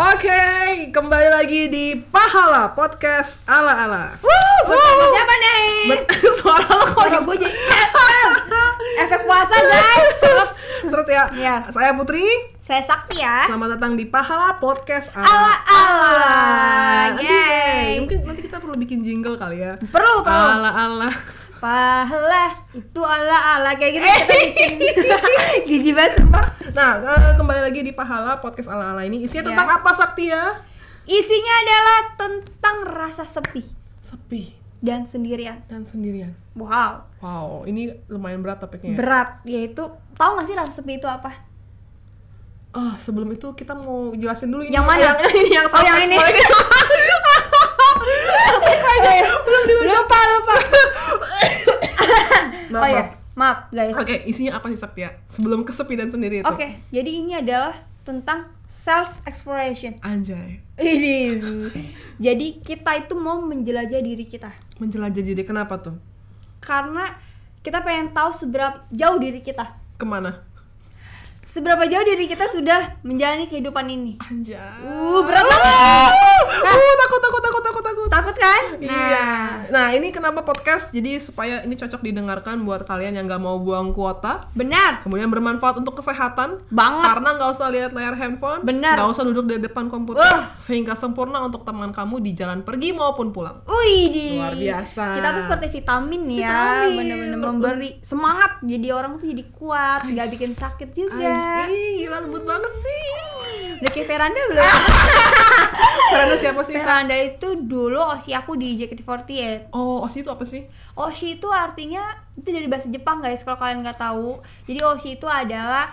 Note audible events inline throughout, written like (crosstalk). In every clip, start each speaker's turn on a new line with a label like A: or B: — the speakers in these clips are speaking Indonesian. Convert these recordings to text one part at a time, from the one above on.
A: Oke, kembali lagi di Pahala Podcast ala-ala.
B: Wuh, bersama siapa nih?
A: Ber- (laughs) Suara lo kok
B: Suara gue jadi efek, efek puasa guys.
A: seret ya?
B: Iya.
A: Saya Putri,
B: Saya Sakti ya.
A: selamat datang di Pahala Podcast
B: Ala-ala. Yeay.
A: Mungkin nanti kita perlu bikin jingle kali ya.
B: Perlu perlu.
A: Ala-ala.
B: Pahala itu ala-ala kayak gitu kita (laughs) bikin. Jijik banget sumpah.
A: Nah, eh, kembali lagi di Pahala Podcast ala-ala ini. Isinya
B: Ya.
A: tentang apa Sakti ya?
B: Isinya adalah tentang rasa sepi
A: Sepi
B: dan sendirian.
A: dan sendirian.
B: Wow,
A: Wow, ini lumayan berat topiknya. ya.
B: berat yaitu tahu gak sih rasa sepi itu apa?
A: Ah, sebelum itu kita mau jelasin dulu ini
B: Yang mana?
A: Yang, (laughs) ini yang
B: Oh, yang ini. (laughs) lupa lupa. (laughs)
A: Maaf,
B: oh ya,
A: maaf.
B: maaf guys.
A: Oke, isinya apa sih Sakti ya? Sebelum kesepi dan sendiri itu.
B: Oke, jadi ini adalah tentang self exploration.
A: Anjay.
B: It is. Jadi kita itu mau menjelajah diri kita.
A: Menjelajah diri kenapa tuh?
B: Karena kita pengen tahu seberapa jauh diri kita.
A: Ke mana?
B: Seberapa jauh diri kita sudah menjalani kehidupan ini.
A: Anjay.
B: Uh, berat banget.
A: Uh, takut, takut, takut, takut, takut.
B: Takut kan?
A: Iya. Nah, ini kenapa podcast? Jadi supaya ini cocok didengarkan buat kalian yang nggak mau buang kuota,
B: Benar.
A: kemudian bermanfaat untuk kesehatan.
B: Banget.
A: Karena nggak usah lihat layar handphone,
B: Benar.
A: nggak usah duduk di depan komputer,
B: Wah.
A: sehingga sempurna untuk teman kamu di jalan pergi maupun pulang.
B: Wih.
A: Luar biasa.
B: Kita tuh seperti vitamin ya,
A: Vitamin.
B: bener-bener memberi semangat. Jadi orang tuh jadi kuat, nggak bikin sakit juga.
A: Ih, gila lembut banget sih.
B: Udah kayak Veranda belum? (laughs)
A: Karena siapa sih?
B: Veranda itu dulu osi aku di JKT48
A: Oh, OSI itu apa sih?
B: Oshi itu artinya itu dari bahasa Jepang guys kalau kalian nggak tahu. Jadi Oshi itu adalah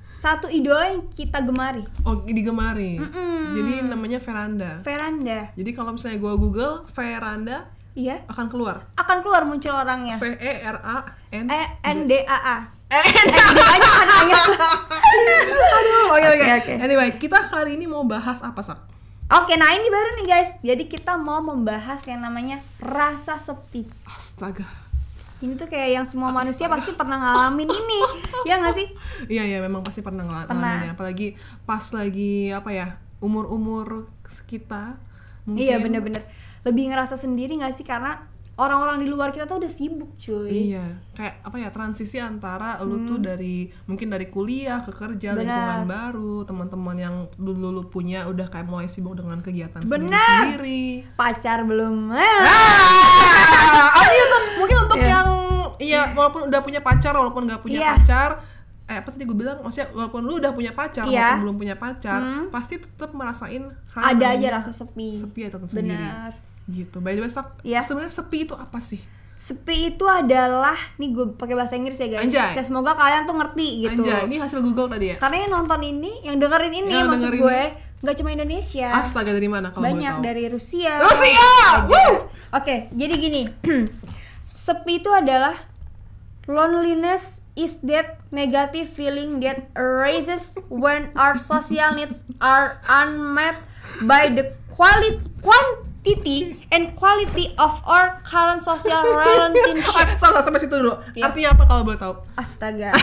B: satu idola yang kita gemari.
A: Oh, digemari.
B: Mm-mm.
A: Jadi namanya veranda.
B: Veranda.
A: Jadi kalau misalnya gua Google veranda
B: Iya,
A: akan keluar.
B: akan keluar muncul orangnya.
A: V E R A N.
B: N D A A.
A: Eh,
B: banyak kan banyak.
A: Aduh, oke oke.
B: Oke, oke.
A: Anyway, kita kali ini mau bahas apa, Sak?
B: Oke, nah ini baru nih guys. Jadi kita mau membahas yang namanya rasa sepi.
A: Astaga.
B: Ini tuh kayak yang semua manusia pasti pernah ngalamin ini. ya nggak sih?
A: Iya, iya, memang pasti pernah ngala-
B: Pernah.
A: ngalamin ya. Apalagi pas lagi apa ya? Umur-umur kita mungkin
B: Iya bener-bener lebih ngerasa sendiri nggak sih karena orang-orang di luar kita tuh udah sibuk cuy.
A: Iya, kayak apa ya transisi antara lu tuh dari mungkin dari kuliah ke kerja,
B: Hmm. Benar.
A: lingkungan baru, teman-teman yang dulu lu punya udah kayak mulai sibuk dengan kegiatan
B: Benar.
A: sendiri-sendiri.
B: Pacar belum.
A: Ah, oh iya tuh, mungkin untuk
B: Iya.
A: yang iya walaupun udah punya pacar, walaupun nggak punya
B: Iya.
A: pacar, eh apa tadi gue bilang, maksudnya walaupun lu udah punya pacar,
B: Iya.
A: walaupun belum punya pacar,
B: Hmm.
A: pasti tetap merasain hal
B: Ada aja rasa sepi.
A: sepi atau sendiri.
B: Benar.
A: Gitu. By the way, Sak,
B: Iya.
A: sebenarnya sepi itu apa sih?
B: Sepi itu adalah nih gue pakai bahasa Inggris ya guys.
A: Anjay.
B: Semoga kalian tuh ngerti gitu.
A: Anjay, ini hasil Google tadi ya?
B: Karena yang nonton ini, yang dengerin ini
A: Yang
B: maksud
A: dengerin
B: gue nggak cuma Indonesia.
A: Astaga dari mana kalau
B: banyak
A: tahu?
B: dari Rusia.
A: Rusia!
B: Oke, jadi gini. (clears throat) Sepi itu adalah loneliness is that negative feeling that arises when our social needs are unmet by the quality quantity and quality of our current social relationship. (laughs)
A: Ah, salah sampai situ dulu.
B: Iya.
A: Artinya apa kalau boleh tahu?
B: Astaga. (laughs)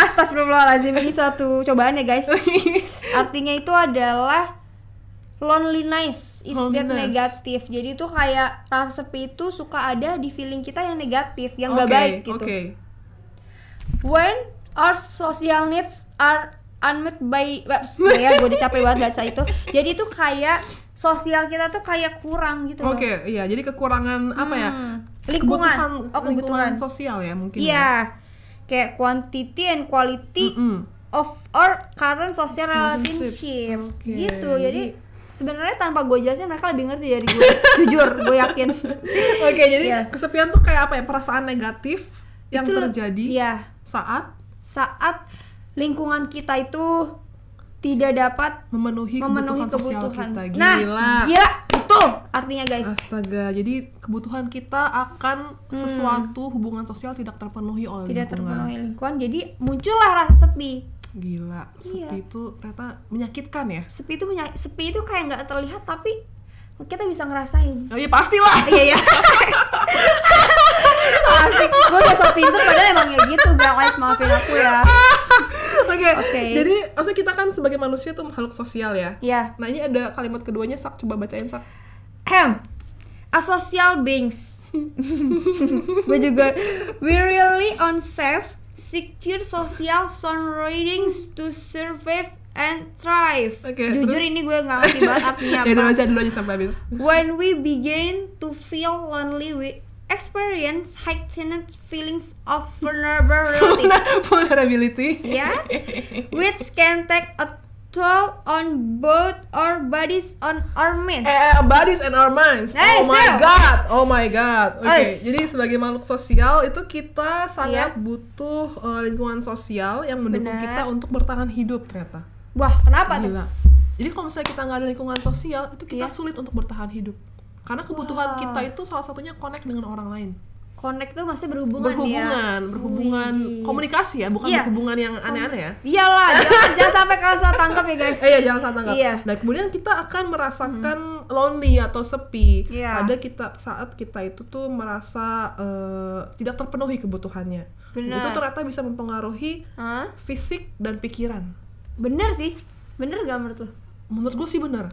B: Astagfirullahaladzim ini suatu cobaan ya guys. (laughs) Artinya itu adalah loneliness is that negatif. Jadi itu kayak rasa sepi itu suka ada di feeling kita yang negatif, yang
A: Oke,
B: gak baik gitu.
A: Oke.
B: When our social needs are unmet by ya gue udah capek banget bahasa itu. Jadi itu kayak sosial kita tuh kayak kurang gitu.
A: Oke, iya. Jadi kekurangan apa ya?
B: Hmm, lingkungan.
A: Kebutuhan,
B: Oh, kebutuhan.
A: sosial ya mungkin. ya.
B: Iya. Kayak quantity and quality
A: Mm-mm.
B: of our current social
A: Relationship. Oke,
B: gitu
A: jadi-
B: sebenarnya tanpa gue jelasin mereka lebih ngerti dari gue (laughs) jujur gue yakin
A: Oke, jadi
B: Iya.
A: kesepian tuh kayak apa ya? Perasaan negatif yang
B: Itu-
A: terjadi
B: iya
A: saat
B: saat lingkungan kita itu tidak dapat
A: memenuhi,
B: memenuhi
A: kebutuhan, sosial
B: kebutuhan
A: kita.
B: nah
A: Gila.
B: gila itu artinya guys
A: Astaga, jadi kebutuhan kita akan sesuatu hubungan sosial tidak terpenuhi oleh
B: Hmm. tidak
A: lingkungan.
B: terpenuhi lingkungan jadi muncullah rasa sepi
A: Gila, sepi
B: Iya.
A: itu ternyata menyakitkan ya.
B: sepi itu menya- sepi itu kayak nggak terlihat tapi kita bisa ngerasain
A: Oh iya pastilah. (laughs)
B: iya iya so asik gue udah so pinter padahal emang ya gitu guys maafin aku ya (laughs)
A: Oke,
B: Oke.
A: Jadi maksudnya kita kan sebagai manusia tuh makhluk sosial ya.
B: Ya.
A: Nah ini ada kalimat keduanya sak coba bacain sak.
B: Ahem. A social beings. (laughs) Gue juga we really on safe, secure social surroundings to survive and thrive.
A: Oke,
B: Jujur
A: terus?
B: ini gue nggak ngerti banget artinya (laughs)
A: Ya
B: apa.
A: baca dulu aja sampai habis.
B: When we begin to feel lonely, we experience heightened feelings of vulnerability. (laughs)
A: Vulnerability.
B: yes, (laughs) which can take a toll on both our bodies and our minds.
A: Eh, bodies and our minds.
B: Eh,
A: oh my
B: so.
A: god, oh my god. Oke,
B: Ais.
A: jadi sebagai makhluk sosial itu kita sangat
B: Iya.
A: butuh eh, lingkungan sosial yang mendukung
B: Benar.
A: kita untuk bertahan hidup ternyata.
B: Wah, kenapa tuh?
A: Gila. Jadi kalau misalnya kita nggak ada lingkungan sosial, itu kita
B: Iya.
A: sulit untuk bertahan hidup. Karena kebutuhan
B: Wah.
A: kita itu salah satunya connect dengan orang lain.
B: Connect tuh masih berhubungan,
A: berhubungan,
B: ya.
A: berhubungan
B: Wih.
A: komunikasi ya, bukan
B: Iya.
A: berhubungan yang aneh-aneh ya.
B: Iyalah, jangan, (laughs) jangan sampai kalian salah tangkap ya guys.
A: Eh ya jangan salah tangkap.
B: Iya.
A: Nah kemudian kita akan merasakan lonely atau sepi.
B: Iya.
A: Ada kita saat kita itu tuh merasa eh, tidak terpenuhi kebutuhannya.
B: Benar.
A: Itu ternyata bisa mempengaruhi
B: Hah?
A: fisik dan pikiran.
B: Bener sih, bener gak menurut lo?
A: Menurut gue sih benar.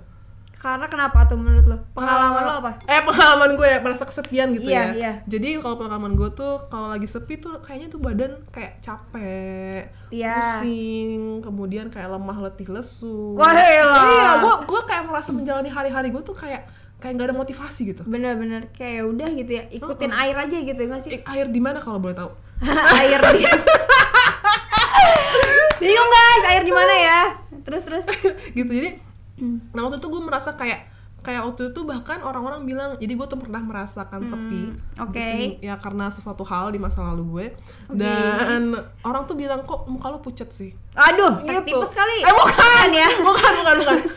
B: Karena kenapa tuh menurut lo? Pengalaman lo apa?
A: Eh pengalaman gue ya merasa kesepian gitu
B: Iya,
A: ya.
B: iya.
A: Jadi kalau pengalaman gue tuh kalau lagi sepi tuh kayaknya tuh badan kayak capek,
B: Iya.
A: pusing, kemudian kayak lemah letih lesu.
B: Wah.
A: Iya, gue gue kayak merasa menjalani hari-hari gue tuh kayak kayak nggak ada motivasi gitu.
B: Bener-bener kayak udah gitu ya, ikutin air aja gitu gak sih?
A: Eh, air di mana kalau boleh tahu? (laughs)
B: air di (laughs) Bingung guys, air di mana ya? Terus terus. (laughs)
A: gitu jadi nah waktu itu gue merasa kayak kayak waktu itu bahkan orang-orang bilang jadi gue tuh pernah merasakan sepi
B: Hmm, oke.
A: Pusing, ya karena sesuatu hal di masa lalu gue
B: Oke.
A: dan orang tuh bilang kok muka lo pucat sih
B: Aduh, sakit
A: Gitu.
B: tipes kali.
A: eh bukan
B: ya. (laughs)
A: bukan bukan bukan (laughs)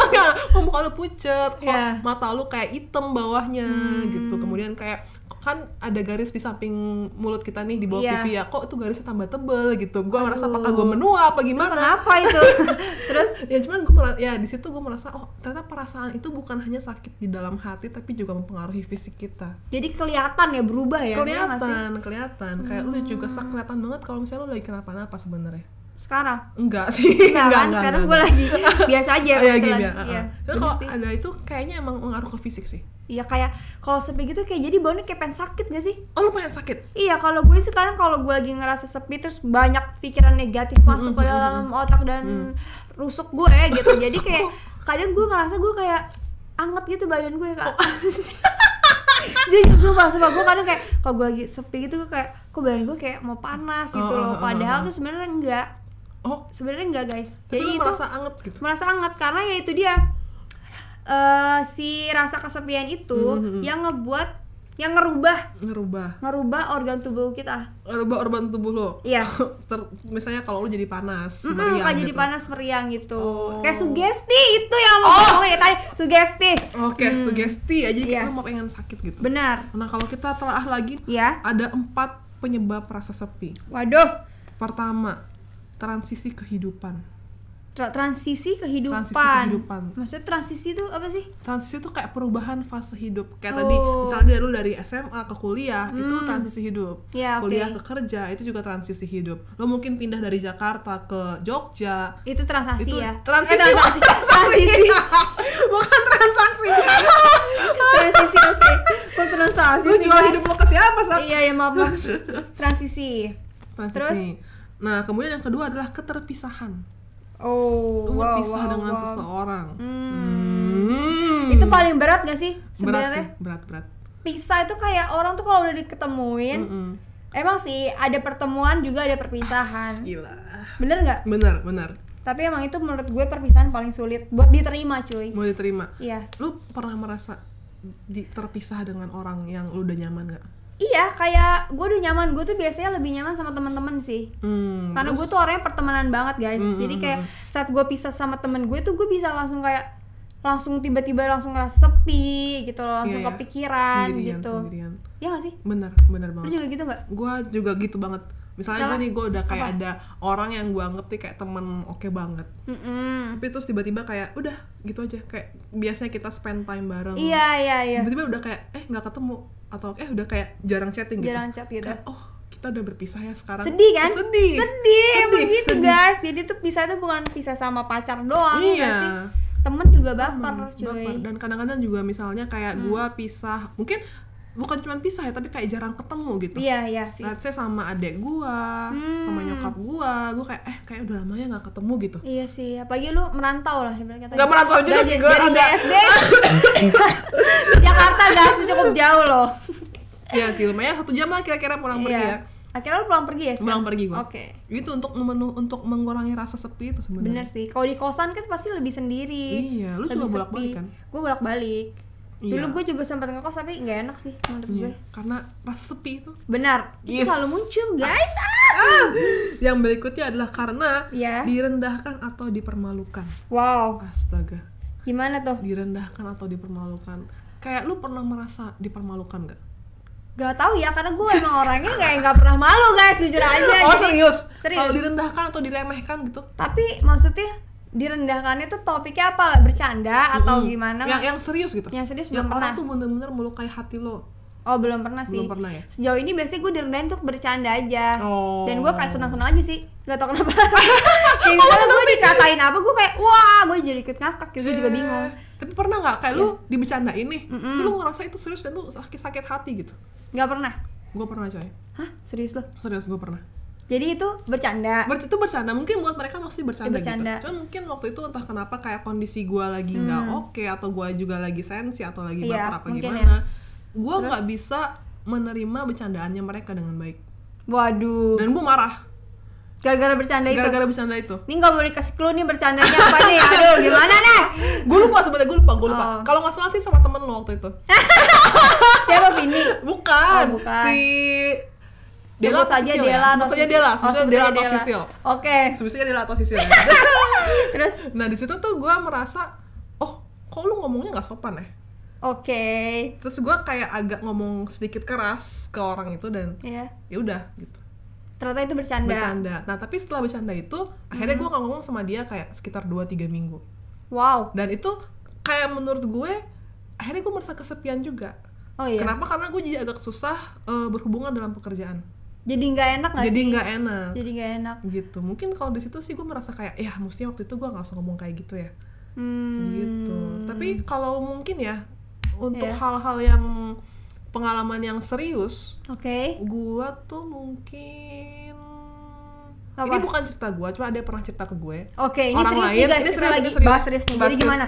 A: Enggak, kok muka lu pucet, kok
B: Iya.
A: mata lu kayak hitam bawahnya
B: Hmm.
A: gitu. Kemudian kayak kan ada garis di samping mulut kita nih di bawah
B: Iya.
A: pipi ya. Kok itu garisnya tambah tebel gitu. Gua merasa apakah gue menua apa gimana?
B: Kenapa itu? (laughs) terus
A: Ya cuman gue merasa ya di situ gue merasa oh ternyata perasaan itu bukan hanya sakit di dalam hati tapi juga mempengaruhi fisik kita.
B: jadi kelihatan ya berubah ya? iya nggak sih?
A: kelihatan, kelihatan. Kayak lu juga sak kelihatan banget kalau misalnya lu lagi kenapa-napa sebenarnya.
B: Sekarang?
A: Enggak sih.
B: Enggak kan? Sekarang gue lagi (laughs) biasa aja
A: Oh, Iya
B: kebetulan.
A: gini ya.
B: Iya.
A: Iya. Kalau
B: sih.
A: ada itu kayaknya emang mengaruh ke fisik sih.
B: Iya kayak kalau sepi gitu kayak jadi baunya kayak pengen sakit gak sih?
A: Oh lu pengen sakit?
B: Iya kalau gue sekarang kalau gue lagi ngerasa sepi terus banyak pikiran negatif masuk ke dalam otak dan rusuk gue gitu. (laughs) Jadi kayak kadang gue ngerasa gue kayak anget gitu badan gue kak. (laughs) Jadi sumpah, sumpah gue kadang kayak kalau gue lagi sepi gitu gue kayak kok badan gue kayak mau panas gitu
A: Oh,
B: loh.
A: oh, oh,
B: Padahal
A: oh.
B: tuh sebenarnya enggak.
A: Oh,
B: Sebenarnya enggak guys.
A: tapi
B: Jadi itu
A: merasa anget gitu.
B: merasa anget karena ya itu dia eh si rasa kesepian itu
A: Mhm.
B: yang ngebuat yang ngerubah
A: Ngerubah.
B: ngerubah organ tubuh kita
A: Ngerubah organ tubuh lo.
B: Iya. (laughs)
A: Ter- misalnya kalau lu jadi panas,
B: Mm-mm,
A: meriang
B: kayak
A: gitu.
B: jadi panas meriang gitu
A: Oh.
B: kayak sugesti itu yang mau ngomongin ya tadi sugesti
A: Oke, sugesti ya. Jadi
B: Iya.
A: kita mau pengen sakit gitu.
B: benar
A: Nah, kalau kita telah lagi
B: ya
A: ada empat penyebab rasa sepi.
B: waduh
A: Pertama, transisi kehidupan.
B: Tra- transisi kehidupan.
A: Transisi kehidupan.
B: maksudnya transisi itu apa sih
A: Transisi itu kayak perubahan fase hidup. Kayak
B: Oh.
A: tadi, misalnya dari lu dari SMA ke kuliah, itu transisi hidup.
B: Ya.
A: Kuliah ke kerja, itu juga transisi hidup. Lo mungkin pindah dari Jakarta ke Jogja.
B: itu transaksi
A: Itu
B: ya
A: transisi.
B: Eh, transaksi (laughs) transisi (laughs)
A: Bukan transaksi.
B: transisi oke kok transaksi
A: lu
B: sih,
A: jual hidup lo ke siapa, Sat?
B: iya ya maaf maaf (laughs) transisi
A: Transisi. Nah, kemudian yang kedua adalah keterpisahan.
B: oh
A: Lu
B: wow,
A: berpisah
B: wow,
A: dengan
B: wow.
A: seseorang.
B: Hmm.
A: Hmm.
B: itu paling berat gak sih
A: berat sih,
B: sebenarnya
A: berat berat.
B: pisah itu kayak orang tuh kalau udah diketemuin
A: Mm-mm.
B: emang sih ada pertemuan juga ada perpisahan
A: Gila.
B: bener nggak
A: Benar, benar.
B: tapi emang itu menurut gue perpisahan paling sulit buat diterima cuy
A: Mau diterima.
B: iya
A: Lu pernah merasa di, terpisah dengan orang yang lu udah nyaman gak?
B: Iya kayak gue udah nyaman gue tuh biasanya lebih nyaman sama teman-teman sih
A: Hmm,
B: karena gue tuh orangnya pertemanan banget guys
A: Mm,
B: jadi
A: mm,
B: kayak
A: mm.
B: saat gue pisah sama temen gue tuh gue bisa langsung kayak langsung tiba-tiba langsung ngerasa sepi gitu loh langsung
A: Iya, iya.
B: kepikiran
A: sendirian,
B: gitu
A: sendirian.
B: ya gak sih
A: Bener, bener
B: lu
A: banget.
B: juga gitu nggak
A: Gua juga gitu banget. Misalnya gue nih, gue udah kayak
B: apa?
A: ada orang yang gue anggap nih kayak temen oke banget.
B: Mm-mm.
A: Tapi terus tiba-tiba kayak udah gitu aja. Kayak biasanya kita spend time bareng.
B: iya iya iya
A: Tiba-tiba udah kayak eh nggak ketemu atau eh udah kayak jarang chatting gitu.
B: jarang chat gitu.
A: Kayak, oh kita udah berpisah ya sekarang.
B: Sedih kan?
A: Sedih.
B: Sedih,
A: Sedih,
B: gitu
A: sedih.
B: guys. Jadi tuh pisah tuh bukan pisah sama pacar doang ya
A: iya.
B: sih? Temen juga baper
A: Hmm,
B: cuy.
A: baper. dan kadang-kadang juga misalnya kayak gua pisah mungkin bukan cuma pisah ya tapi kayak jarang ketemu gitu
B: iya iya sih
A: Let's say sama adek gua, sama nyokap gua, gua kayak eh kayak udah lama ya nggak ketemu gitu.
B: Iya sih, apalagi lu merantau lah ibarat kata.
A: Nggak merantau juga sih, gua
B: dari
A: ada-
B: ke (laughs) Jakarta guys cukup jauh loh.
A: Iya sih lumayan satu jam lah kira-kira pulang pergi ya.
B: Iya. Akhirnya lu pulang pergi ya?
A: Pulang
B: sekarang?
A: pergi gua.
B: Oke.
A: Itu untuk memenuh untuk mengurangi rasa sepi itu sebenarnya.
B: Bener sih. Kalau di kosan kan pasti lebih sendiri.
A: Iya, lu
B: lebih
A: juga bolak-balik kan?
B: Gue bolak-balik.
A: Iya.
B: Dulu gue juga sempat ngekos tapi nggak enak sih menurut
A: Iya,
B: gue.
A: karena rasa sepi itu.
B: Benar. Itu
A: Yes.
B: selalu muncul guys.
A: Ah! Yang berikutnya adalah karena
B: Iya.
A: direndahkan atau dipermalukan.
B: Wow.
A: Astaga,
B: Gimana tuh?
A: direndahkan atau dipermalukan. Kayak lu pernah merasa dipermalukan gak?
B: Gak tahu ya karena gue emang orangnya kayak nggak pernah malu guys jujur aja.
A: Oh
B: Jadi-
A: serius?
B: Serius.
A: Kalau direndahkan atau diremehkan gitu?
B: Tapi maksudnya direndahkannya tuh topiknya apa? lah? Bercanda atau
A: Mm-mm.
B: gimana?
A: Yang yang serius gitu.
B: Yang serius
A: yang
B: belum pernah.
A: tuh bener-bener melukai hati lo.
B: Oh belum pernah sih.
A: Belum pernah ya?
B: Sejauh ini biasanya gue direndahin untuk bercanda aja.
A: Oh.
B: Dan gue kayak senang-senang aja sih. Gak tau kenapa. (laughs) kayak misalnya gue dikatain apa, gue kayak wah gue jadi ikut ngakak. Gue juga
A: Eh,
B: bingung.
A: Tapi pernah nggak kayak
B: Iya.
A: lu dibecandain nih, tapi lu ngerasa itu serius dan lu sakit-sakit hati gitu?
B: Gak pernah.
A: Gue pernah coy,
B: Hah serius lo?
A: serius gue pernah.
B: Jadi itu bercanda.
A: Ber itu bercanda, mungkin buat mereka masih bercanda,
B: Ya, bercanda.
A: gitu. Cuman mungkin waktu itu entah kenapa kayak kondisi gue lagi nggak oke atau gue juga lagi sensi atau lagi
B: Hmm. Iya,
A: baper apa gimana,
B: ya.
A: gue nggak bisa menerima bercandaannya mereka dengan baik
B: Waduh.
A: dan gue marah
B: Gara-gara bercanda itu.
A: gara-gara bercanda itu.
B: Ini nggak boleh dikasih clue nih bercandanya apa nih? (laughs) Aduh gimana nih?
A: gue lupa sebenarnya gue lupa gue lupa.
B: Oh.
A: Kalau nggak salah sih sama temen lo waktu itu. (laughs)
B: Siapa Vini?
A: Bukan,
B: Oh, bukan.
A: si
B: Sebut
A: atau
B: saja Dela
A: ya?
B: atau
A: saja. Dela,
B: Oh,
A: sebut saja
B: sebut
A: Dela atau
B: Dela.
A: Sisil.
B: Oke.
A: Sebutnya Dela atau Sisil. ya. (laughs)
B: Terus
A: nah di situ tuh gue merasa, oh kok lu ngomongnya nggak sopan ya?
B: oke.
A: Terus gue kayak agak ngomong sedikit keras ke orang itu dan
B: Iya.
A: ya udah gitu
B: Ternyata itu bercanda.
A: bercanda. Nah tapi setelah bercanda itu akhirnya gue nggak ngomong sama dia kayak sekitar 2-3 minggu.
B: Wow.
A: Dan itu kayak menurut gue akhirnya gue merasa kesepian juga.
B: Oh iya.
A: Kenapa? Karena gue jadi agak susah eh, berhubungan dalam pekerjaan.
B: Jadi nggak enak gak
A: jadi nggak enak.
B: Jadi nggak enak.
A: gitu mungkin kalau di situ sih gue merasa kayak ya mestinya waktu itu gue nggak usah ngomong kayak gitu ya
B: Hmm.
A: gitu tapi kalau mungkin ya untuk
B: Iya.
A: hal-hal yang pengalaman yang serius
B: Oke.
A: gue tuh mungkin
B: Apa?
A: ini bukan cerita gue cuma ada yang pernah cerita ke gue
B: Oke, ini
A: Orang
B: serius
A: lain,
B: nih guys.
A: ini serius,
B: lagi
A: ini serius.
B: bahas serius nih.
A: Bahas
B: Jadi
A: serius.
B: gimana?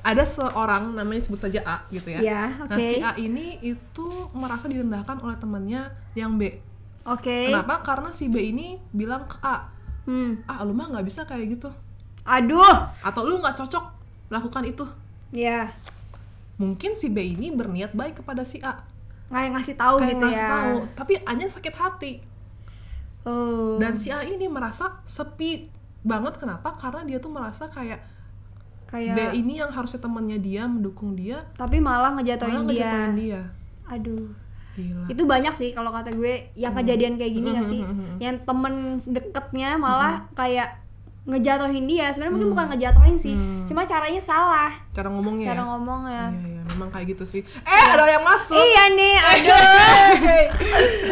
A: ada seorang namanya sebut saja A gitu ya
B: Iya,
A: nah
B: oke.
A: si A ini itu merasa direndahkan oleh temannya yang B
B: Oke.
A: kenapa karena si B ini bilang ke A
B: Hmm.
A: ah lu mah nggak bisa kayak gitu
B: Aduh.
A: atau lu nggak cocok melakukan itu
B: Ya.
A: mungkin si B ini berniat baik kepada si A
B: Nggak ngasih tahu
A: kayak
B: gitu
A: ngasih
B: ya.
A: tahu tapi A nya sakit hati
B: Oh.
A: dan si A ini merasa sepi banget kenapa karena dia tuh merasa kayak
B: kayak
A: B ini yang harusnya temannya dia mendukung dia
B: tapi malah ngejatuhin
A: malah
B: dia.
A: ngejatuhin dia
B: Aduh.
A: Gila
B: Itu banyak sih kalau kata gue yang kejadian kayak gini gak sih? Yang temen deketnya malah kayak ngejatuhin dia. Sebenarnya mungkin bukan ngejatuhin sih. Cuma caranya salah.
A: cara ngomongnya
B: Cara
A: ya?
B: ngomongnya.
A: Iya, iya, memang kayak gitu sih eh ada yang masuk
B: Iya nih, aduh.
A: Hey.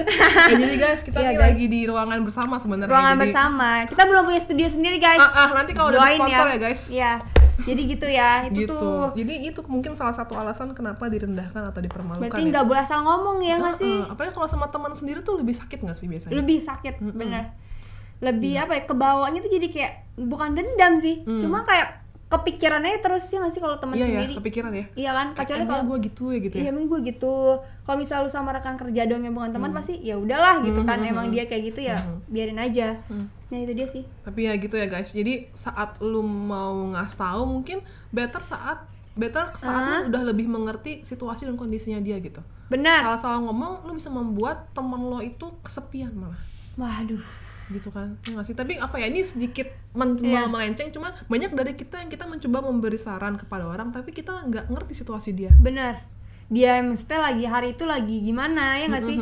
A: Ya, jadi guys kita
B: Iya,
A: nih
B: guys.
A: lagi di ruangan bersama sebenarnya
B: Ruangan
A: Jadi-
B: bersama. Kita belum punya studio sendiri, guys.
A: Ah, ah, nanti kalau udah ada
B: Doain
A: sponsor ya, guys.
B: Iya. Jadi gitu ya. Itu
A: gitu
B: tuh.
A: jadi itu mungkin salah satu alasan kenapa direndahkan atau dipermalukan
B: Berarti
A: ya.
B: nggak boleh asal ngomong ya nggak sih?
A: Heeh, apalagi kalau sama teman sendiri tuh lebih sakit nggak sih biasanya
B: Lebih sakit, bener. Lebih apa ya? Kebawanya tuh jadi kayak bukan dendam sih. Cuma kayak kepikirannya terus ya nggak sih kalau teman
A: iya ya
B: sendiri.
A: kepikiran ya
B: Iya kan? Kecuali kalau
A: gue gitu ya gitu
B: Iya,
A: ya
B: emang gue gitu. Kalau misal lu sama rekan kerja dong yang bukan teman pasti ya udahlah gitu kan. Emang dia kayak gitu ya biarin aja. Nah, itu dia sih.
A: tapi ya gitu ya guys jadi saat lu mau ngasih tahu mungkin better saat better saat lu udah lebih mengerti situasi dan kondisinya dia gitu
B: Benar.
A: salah-salah ngomong lu bisa membuat teman lo itu kesepian malah
B: Waduh.
A: gitu kan ya nggak sih tapi apa ya ini sedikit men-
B: Iya.
A: melenceng cuma banyak dari kita yang kita mencoba memberi saran kepada orang tapi kita nggak ngerti situasi dia
B: Benar. Dia maksudnya lagi hari itu lagi gimana ya nggak sih?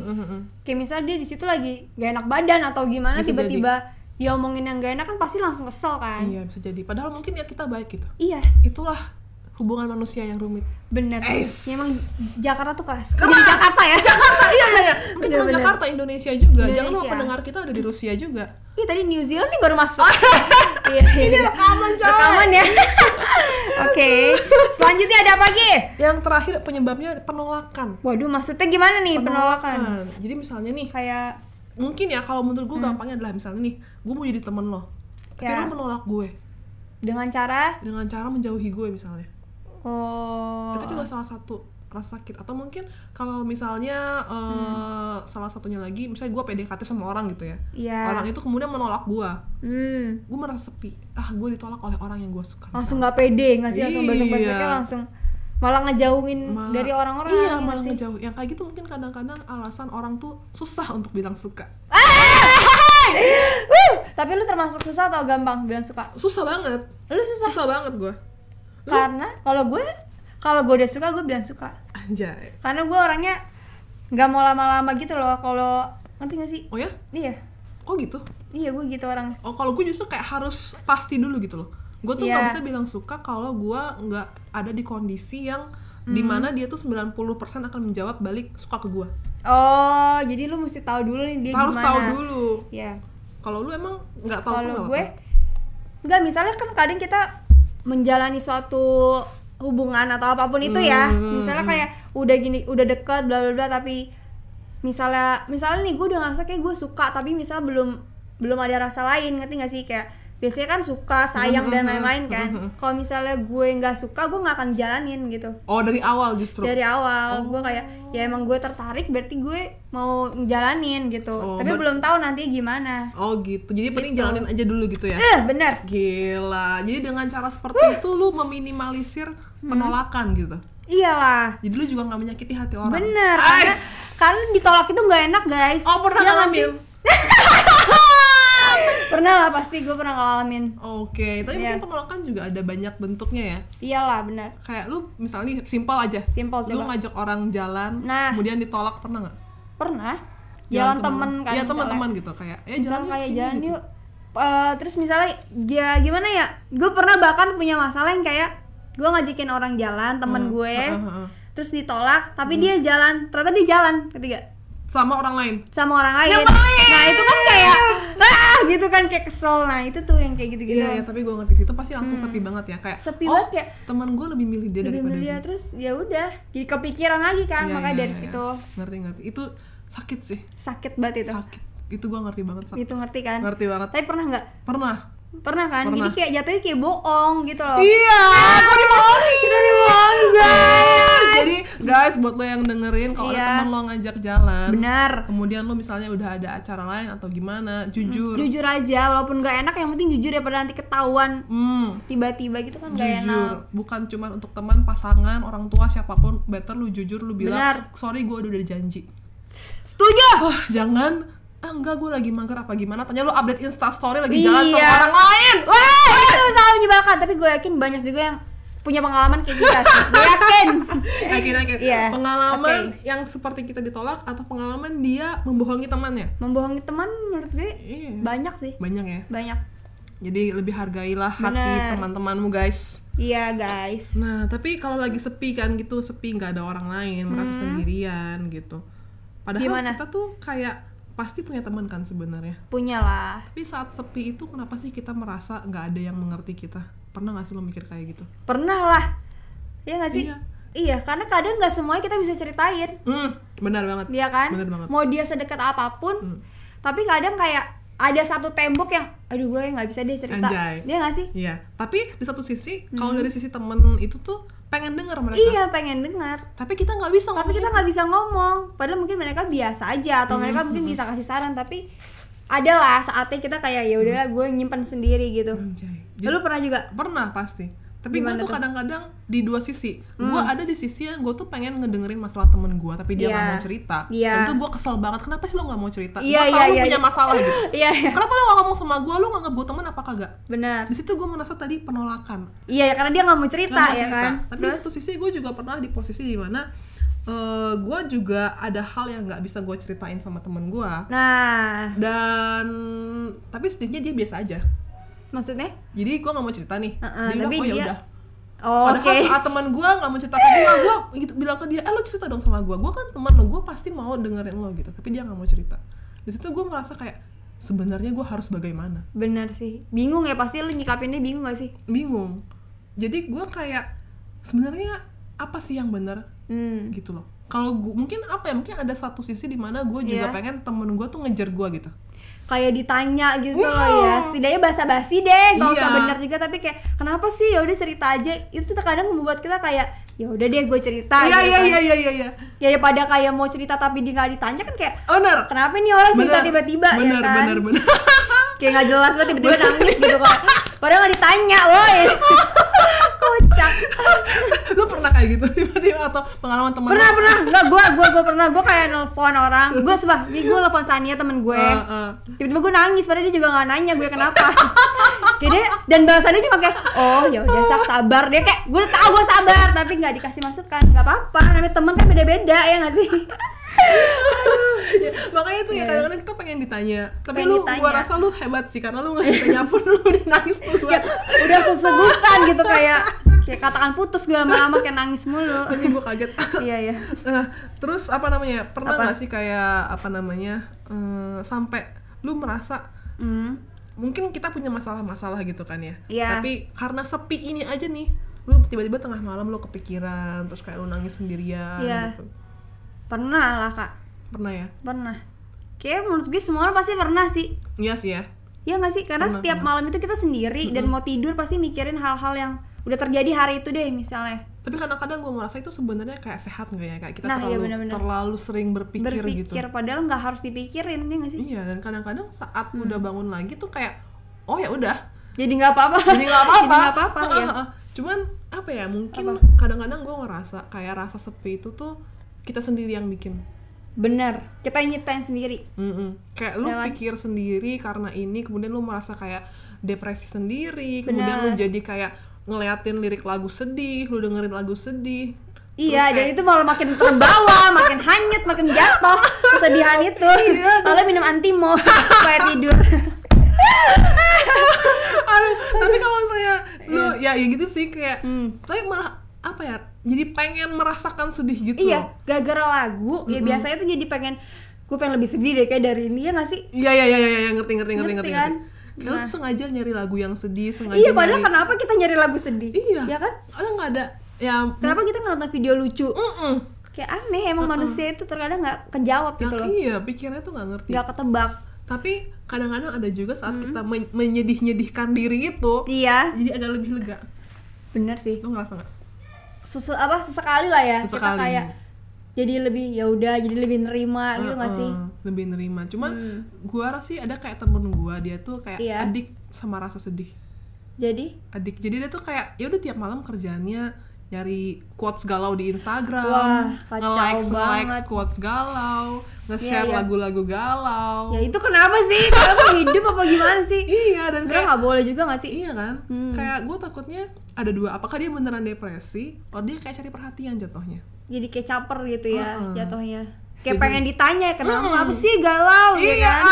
B: Kayak misalnya dia di situ lagi gak enak badan atau gimana tiba-tiba dia omongin yang gak enak kan pasti langsung kesel kan.
A: iya bisa jadi padahal mungkin niat kita baik gitu
B: Iya.
A: itulah hubungan manusia yang rumit.
B: Bener.
A: Es.
B: Ya, emang Jakarta tuh keras. Jadi Jakarta ya?
A: Iya iya iya. Mungkin cuma. Jakarta Indonesia juga. Jangan lupa
B: Indonesia.
A: pendengar kita ada di Rusia juga.
B: Ih tadi New Zealand nih baru masuk. (laughs) Iya, iya,
A: ini
B: iya.
A: rekaman coy.
B: Rekaman ya. (laughs) Oke. Selanjutnya ada apa lagi
A: yang terakhir penyebabnya penolakan.
B: Waduh maksudnya gimana nih penolakan?
A: Jadi misalnya nih
B: kayak
A: mungkin ya kalau menurut gue gampangnya adalah misalnya nih gue mau jadi temen lo tapi
B: Ya.
A: lo menolak gue.
B: Dengan cara?
A: Dengan cara menjauhi gue misalnya
B: oh.
A: Itu juga salah satu rasa sakit. Atau mungkin kalau misalnya eh, salah satunya lagi misalnya gue PDKT sama orang gitu ya.
B: Iya.
A: orang itu kemudian menolak gue
B: hmm.
A: gue merasa sepi. Ah gue ditolak oleh orang yang gue suka
B: langsung nggak pede nggak sih? Langsung
A: Iya.
B: besok besoknya langsung malah ngejauhin
A: Malah-
B: dari orang-orang
A: iya
B: ya
A: malah
B: sih?
A: ngejauh yang kayak gitu mungkin kadang-kadang alasan orang tuh susah untuk bilang suka. (laughs)
B: Wuh, tapi lu termasuk susah atau gampang bilang suka?
A: Susah banget.
B: Lu susah?
A: Susah banget gue
B: karena kalau gue kalau gue udah suka gue bilang suka.
A: Anjay.
B: Karena gue orangnya nggak mau lama-lama gitu loh kalau ngerti gak sih?
A: Oh ya?
B: Iya.
A: Oh gitu?
B: Iya gue gitu orangnya.
A: Oh kalau gue justru kayak harus pasti dulu gitu loh. Gue tuh nggak
B: Iya.
A: bisa bilang suka kalau gue nggak ada di kondisi yang
B: Hmm.
A: di mana dia tuh 90% akan menjawab balik suka ke gue.
B: Oh jadi lu mesti tahu dulu nih dia
A: harus
B: gimana.
A: tahu dulu.
B: Ya
A: kalau lu emang nggak tahu
B: kalau gue nggak misalnya kan kadang kita menjalani suatu hubungan atau apa pun itu ya.
A: Hmm,
B: misalnya kayak udah gini udah deket bla bla bla tapi misalnya misalnya nih gue udah ngerasa kayak gue suka tapi misalnya belum belum ada rasa lain ngerti gak sih? Kayak biasanya kan suka sayang dan
A: Hmm,
B: lain-lain kan.
A: Hmm, hmm.
B: kalau misalnya gue nggak suka gue nggak akan jalanin gitu.
A: Oh dari awal justru?
B: Dari awal. Gue kayak ya emang gue tertarik berarti gue mau jalanin gitu.
A: Oh,
B: tapi
A: ber-
B: belum tahu nanti gimana.
A: Oh gitu. Jadi penting
B: Gitu.
A: jalanin aja dulu gitu ya?
B: Eh bener.
A: Gila. Jadi dengan cara seperti itu lu meminimalisir
B: Hmm.
A: penolakan gitu?
B: Iyalah.
A: Jadi lu juga nggak menyakiti hati orang?
B: Bener, karena,
A: Ais.
B: karena ditolak itu nggak enak guys.
A: Oh pernah
B: Iya
A: ngalamin?
B: Pernah lah pasti gue pernah ngalamin
A: Oke, tapi
B: Iya.
A: mungkin penolakan juga ada banyak bentuknya ya.
B: Iyalah bener
A: Kayak lu misalnya simpel aja.
B: Simpel
A: Lu
B: coba
A: ngajak orang jalan,
B: Nah.
A: kemudian ditolak pernah nggak?
B: Pernah Jalan
A: ke mana?
B: temen kan
A: Iya teman-teman gitu kayak. Ya jalan yuk
B: kayak jalan
A: gitu.
B: yuk Eh, Terus misalnya ya gimana ya Gue pernah bahkan punya masalah yang kayak Gue ngajakin orang jalan temen
A: Hmm,
B: gue
A: heeh, heeh.
B: Terus ditolak Tapi dia jalan Ternyata dia jalan Ketiga
A: Sama orang lain.
B: sama orang lain
A: Nyebelin!
B: Nah itu kan kayak ah gitu kan kayak kesel Nah itu tuh yang kayak gitu-gitu
A: Iya, ya, tapi gue ngerti sih itu pasti langsung sepi banget ya kayak.
B: Hmm. Sepi
A: oh,
B: banget kayak-
A: teman gue lebih milih dia
B: lebih
A: daripada
B: milih dia terus ya udah jadi kepikiran lagi kan
A: Iya,
B: makanya
A: iya,
B: dari
A: iya.
B: situ
A: Ngerti ngerti. Itu sakit sih.
B: sakit banget itu
A: Sakit. Itu gue ngerti banget sakit.
B: itu ngerti kan
A: Ngerti banget.
B: tapi pernah nggak
A: Pernah.
B: pernah kan
A: Pernah.
B: jadi kayak jatuhnya kayak bohong gitu loh
A: Iya, kok dibohongin?
B: kita dibohongin guys
A: Jadi guys buat lo yang dengerin kalau
B: Iya.
A: ada teman lo ngajak jalan,
B: benar
A: kemudian lo misalnya udah ada acara lain atau gimana, jujur.
B: jujur aja walaupun nggak enak yang penting jujur daripada nanti ketahuan
A: Hmm,
B: tiba-tiba gitu kan
A: jujur.
B: enak
A: Bukan cuma untuk teman, pasangan, orang tua siapa pun, better lu jujur lu bilang,
B: Benar.
A: "Sorry, gue udah janji."
B: setuju
A: Wah, jangan ah enggak gue lagi mager apa gimana tanya lu update insta story lagi jalan sama
B: Iya.
A: orang lain
B: wah itu salah menyebalkan tapi gue yakin banyak juga yang punya pengalaman kayak kita sih gue yakin. (laughs)
A: Yakin yakin.
B: Iya,
A: pengalaman yang seperti kita ditolak atau pengalaman dia membohongi temannya?
B: Membohongi teman menurut gue
A: iya.
B: banyak sih.
A: Banyak ya?
B: Banyak.
A: Jadi lebih hargailah hati teman-temanmu guys.
B: Iya guys.
A: Nah tapi kalau lagi sepi kan gitu sepi nggak ada orang lain merasa sendirian gitu. Padahal
B: Hmm. Gimana?
A: kita tuh kayak pasti punya teman kan sebenarnya.
B: Punya lah
A: tapi saat sepi itu kenapa sih kita merasa nggak ada yang mengerti kita pernah nggak sih lo mikir kayak gitu?
B: Pernah lah. Iya gak sih?
A: Iya.
B: iya karena kadang nggak semuanya kita bisa ceritain.
A: Hmm benar banget.
B: Dia kan?
A: Benar banget.
B: Mau dia sedekat apa pun
A: Hmm.
B: tapi kadang kayak ada satu tembok yang aduh gue nggak bisa deh cerita.
A: Anjay.
B: dia gak sih?
A: Iya, tapi di satu sisi kalau
B: Hmm.
A: dari sisi temen itu tuh pengen denger mereka.
B: iya pengen dengar
A: Tapi kita nggak bisa
B: tapi kita nggak bisa ngomong. Padahal mungkin mereka biasa aja atau mereka
A: Hmm.
B: mungkin bisa kasih saran tapi ada lah saatnya kita kayak ya udahlah gue nyimpan sendiri gitu.
A: Anjay.
B: Lu pernah juga
A: pernah pasti. Tapi gue tuh?
B: Hmm.
A: kadang-kadang di dua sisi. Gue ada di sisi yang gue tuh pengen ngedengerin masalah temen gue, tapi dia nggak
B: Iya.
A: mau cerita.
B: Iya.
A: Dan tuh gue kesel banget. Kenapa sih lo nggak mau cerita?
B: Iya,
A: gue
B: iya,
A: tahu lo
B: iya,
A: punya
B: iya.
A: masalah gitu. (laughs)
B: iya iya
A: Kenapa lo gak ngomong sama gue? Lo nganggap gue temen apa kagak?
B: benar
A: Di situ gue merasa tadi penolakan.
B: iya ya karena dia nggak mau cerita
A: Nggak mau
B: ya
A: cerita.
B: kan
A: Tapi di
B: terus
A: satu sisi gue juga pernah di posisi di mana eh gue juga ada hal yang nggak bisa gue ceritain sama temen gue
B: nah
A: dan tapi setidaknya dia biasa aja
B: maksudnya
A: jadi gue nggak mau cerita nih
B: Heeh,
A: dia bilang
B: tapi
A: oh ya
B: dia-
A: udah
B: Oh,
A: Padahal
B: oke.
A: saat teman gue nggak mau cerita ke gue, gue gitu bilang ke dia, eh lo cerita dong sama gue. Gue kan teman lo, gue pasti mau dengerin lo gitu. Tapi dia nggak mau cerita. Di situ gue merasa kayak sebenarnya gue harus bagaimana?
B: Bener sih. Bingung ya pasti lu nyikapinnya bingung gak sih?
A: Bingung. Jadi gue kayak sebenarnya apa sih yang benar
B: Hmm.
A: gitu loh. Kalau mungkin apa ya? Mungkin ada satu sisi di mana gue juga
B: Iya.
A: pengen temen gue tuh ngejar gue gitu.
B: Kayak ditanya gitu
A: Iya.
B: loh ya. Setidaknya basa-basi deh, nggak usah
A: Iya.
B: bener juga tapi kayak kenapa sih ya udah cerita aja. Itu tuh kadang membuat kita kayak ya udah deh gue cerita
A: Iya
B: gitu
A: iya
B: kan.
A: iya iya iya. iya.
B: Ya daripada kayak mau cerita tapi dia nggak ditanya kan kayak
A: Bener.
B: kenapa nih orang cerita
A: Bener.
B: tiba-tiba ya
A: bener,
B: kan?
A: Bener bener
B: kayak nggak jelas banget tiba-tiba nangis gitu kok. Padahal nggak ditanya, woi. (laughs) Kocak.
A: Lu pernah kayak gitu tiba-tiba atau pengalaman temen
B: pernah
A: lu?
B: pernah nggak gue gue gue pernah. Gue kayak nelfon orang. Gue sebah nih gue nelfon Sania temen gue.
A: Uh, uh.
B: tiba-tiba gue nangis padahal dia juga nggak nanya gue kenapa. (laughs) Jadi dan balasannya cuma kayak oh ya udah sak sabar. Dia kayak gue udah tahu gue sabar tapi nggak dikasih masukan. Nggak apa-apa namanya temen kan beda-beda ya nggak sih (laughs)
A: Ya, makanya tuh ya
B: Iya.
A: kadang-kadang kita pengen ditanya tapi
B: Pengen
A: lu
B: ditanya.
A: gua rasa lu hebat sih karena lu nggak ditanya pun lu udah nangis duluan
B: udah sesegukan gitu kayak kayak katakan putus gue lama-lama kayak nangis mulu (laughs)
A: ini gua kaget
B: iya iya
A: nah terus apa namanya pernah
B: Apa?
A: nggak sih kayak apa namanya eh, sampai lu merasa
B: hmm.
A: mungkin kita punya masalah-masalah gitu kan ya
B: Iya.
A: tapi karena sepi ini aja nih lu tiba-tiba tengah malam lu kepikiran terus kayak lu nangis sendirian
B: Iya.
A: gitu.
B: pernah lah kak
A: pernah ya
B: pernah kayak menurut gue semua orang pasti pernah sih
A: iya sih ya
B: Ya nggak sih? Karena
A: Pernah,
B: setiap
A: pernah.
B: malam itu kita sendiri dan mau tidur pasti mikirin hal-hal yang udah terjadi hari itu deh misalnya.
A: tapi kadang-kadang gue merasa itu sebenarnya kayak sehat nggak ya kayak kita
B: Nah, iya
A: terlalu
B: benar-benar.
A: terlalu sering berpikir,
B: Berpikir
A: gitu
B: padahal nggak harus dipikirin ya nggak sih?
A: iya dan kadang-kadang saat
B: Hmm.
A: udah bangun lagi tuh kayak oh ya udah
B: Jadi nggak apa-apa.
A: jadi nggak apa-apa
B: Jadi nggak apa-apa ya.
A: cuman apa ya mungkin kadang-kadang gue ngerasa kayak rasa sepi itu tuh kita sendiri yang bikin
B: Bener. Kita yang nyiptain sendiri.
A: Mm-mm. kayak lu pikir sendiri karena ini kemudian lu merasa kayak depresi sendiri kemudian
B: Benar.
A: lu jadi kayak ngeliatin lirik lagu sedih lu dengerin lagu sedih
B: Iya,
A: Terus
B: dan
A: kayak-
B: itu malah makin terbawa, (laughs) makin hanyut, makin jatuh kesedihan itu.
A: Iya,
B: Lalu minum antimo (laughs) supaya tidur.
A: Aduh, tapi kalau saya lu ya ya gitu sih kayak
B: Iya. Hmm.
A: tapi malah apa ya jadi pengen merasakan sedih gitu
B: iya, gara-gara lagu, ya biasanya tuh jadi pengen gue pengen lebih sedih deh kayak dari ini ya nggak sih?
A: iya iya iya iya ngerti ngerti ngerti
B: Ngerti
A: ngerti,
B: kan?
A: lu
B: Nah.
A: tuh sengaja nyari lagu yang sedih sengaja
B: Iya, padahal
A: nyari-
B: kenapa kita nyari lagu sedih?
A: iya
B: Ya kan?
A: ada nggak ada ya
B: Kenapa kita nonton video lucu?
A: Mm-mm.
B: Kayak aneh, emang manusia itu terkadang nggak kejawab gitu loh.
A: iya pikirannya tuh nggak ngerti
B: Nggak ketebak.
A: tapi kadang-kadang ada juga saat kita men- menyedih-nyedihkan diri itu
B: Iya,
A: jadi agak lebih lega
B: bener sih.
A: lu ngerasa nggak
B: Susu apa sesekali lah ya. Kita
A: Sesekali.
B: kayak jadi lebih ya udah, jadi lebih nerima gitu nggak sih?
A: Lebih nerima cuman
B: Hmm.
A: gua rasa sih ada kayak temen gua dia tuh kayak
B: Iya.
A: adik sama rasa sedih
B: Jadi
A: adik jadi dia tuh kayak ya udah tiap malam kerjaannya nyari quotes galau di Instagram
B: Wah,
A: nge-like nge-like quotes galau nge-share
B: Iya, iya.
A: lagu-lagu galau
B: ya itu kenapa sih? Kenapa hidup apa gimana sih? (laughs)
A: iya dan
B: Sebenarnya
A: kayak
B: nggak boleh juga nggak sih?
A: iya kan
B: Hmm.
A: kayak gue takutnya ada dua apakah dia beneran depresi atau dia kayak cari perhatian jatuhnya
B: Jadi kayak caper gitu ya
A: Heeh.
B: jatuhnya. Kayak pengen ditanya kenapa
A: Mm.
B: apa sih galau ya
A: iya
B: kan?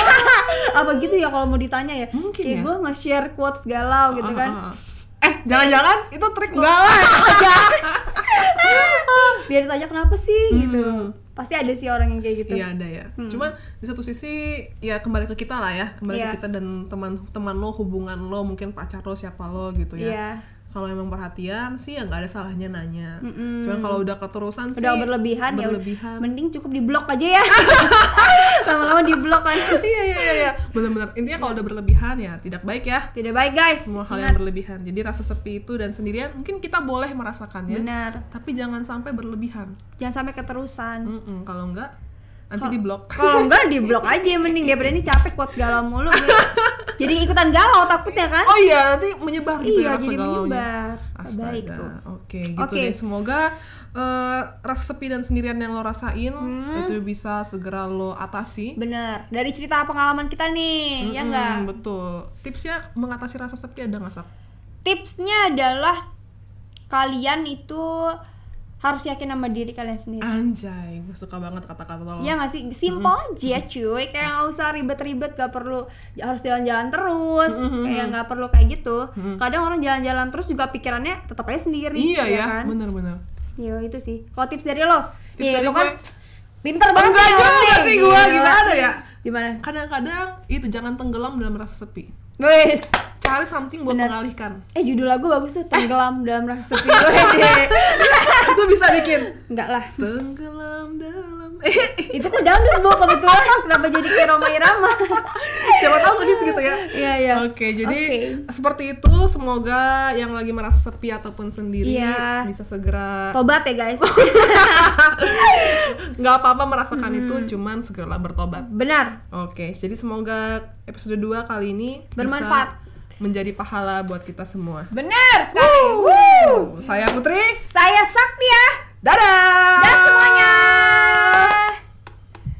B: (laughs) apa gitu ya kalau mau ditanya ya?
A: Mungkin
B: kayak
A: ya.
B: gue nge-share quotes galau gitu
A: Ah,
B: kan.
A: Eh jangan-jangan itu trik lo
B: Enggak lah. (laughs) (laughs) Biar ditanya kenapa sih gitu. Pasti ada sih orang yang kayak gitu.
A: Iya ada ya. Cuman di satu sisi ya kembali ke kita lah ya, kembali
B: Iya.
A: ke kita dan teman-teman lo, hubungan lo, mungkin pacar lo, siapa lo gitu ya.
B: Iya.
A: Kalau emang perhatian sih ya nggak ada salahnya nanya.
B: Mm-mm.
A: Cuman kalau udah keterusan sih
B: Udah berlebihan, ya udah.
A: berlebihan.
B: Mending cukup di blok aja ya. (laughs) Lama-lama di blok kan.
A: iya iya iya, iya. benar-benar intinya kalau udah berlebihan ya tidak baik ya.
B: Tidak baik guys.
A: Semua hal
B: Ingat.
A: yang berlebihan. Jadi rasa sepi itu dan sendirian mungkin kita boleh merasakannya,
B: Benar.
A: tapi jangan sampai berlebihan.
B: Jangan sampai keterusan.
A: Mm-mm, kalau enggak nanti di blok.
B: Kalau enggak di blok aja mending daripada ini capek quotes galau mulu. Jadi ikutan galau takutnya kan?
A: Oh iya, nanti menyebar gitu
B: iya,
A: ya
B: jadi
A: galaunya.
B: menyebar.
A: Astaga.
B: Baik tuh.
A: Oke, gitu
B: Oke.
A: deh. Semoga eh, rasa sepi dan sendirian yang lo rasain
B: Hmm.
A: itu bisa segera lo atasi.
B: Bener. Dari cerita pengalaman kita nih, ya
A: Mm-mm,
B: enggak?
A: Betul. Tipsnya mengatasi rasa sepi ada nggak Sak?
B: Tipsnya adalah kalian itu harus yakin sama diri kalian sendiri.
A: Anjay, gue suka banget kata-kata lo.
B: Iya nggak sih? Simple aja cuy Kayak nggak usah ribet-ribet Gak perlu harus jalan-jalan terus Kayak nggak perlu kayak gitu Kadang orang jalan-jalan terus juga pikirannya tetap aja sendiri
A: Iya ya,
B: kan?
A: bener-bener.
B: Iya itu sih Kalau tips dari lo
A: Tips
B: Nih
A: dari
B: lo kan
A: gue-
B: Pinter banget
A: Enggak
B: nih
A: juga sih gue, gimana ya?
B: Gimana?
A: Kadang-kadang itu jangan tenggelam dalam rasa sepi.
B: Wes
A: Cari something buat
B: Bener.
A: mengalihkan.
B: Eh judul lagu bagus tuh Tenggelam dalam rasa (laughs) sepi.
A: Itu bisa bikin
B: Enggak lah
A: tenggelam dalam.
B: Itu kan dangdut bu kebetulan Kenapa jadi kayak Roma Irama
A: Siapa tahu hits gitu ya.
B: Iya iya
A: Oke, jadi
B: Oke.
A: seperti itu semoga yang lagi merasa sepi ataupun sendiri
B: Iya.
A: bisa segera
B: Tobat ya guys (laughs)
A: nggak apa-apa merasakan itu, cuman segeralah bertobat.
B: Benar
A: Oke, jadi semoga episode 2 kali ini bisa
B: Bermanfaat
A: menjadi pahala buat kita semua.
B: Benar sekali.
A: Woo! Woo! Saya Putri.
B: Saya Sakti ya.
A: Dadah.
B: Dadah semuanya.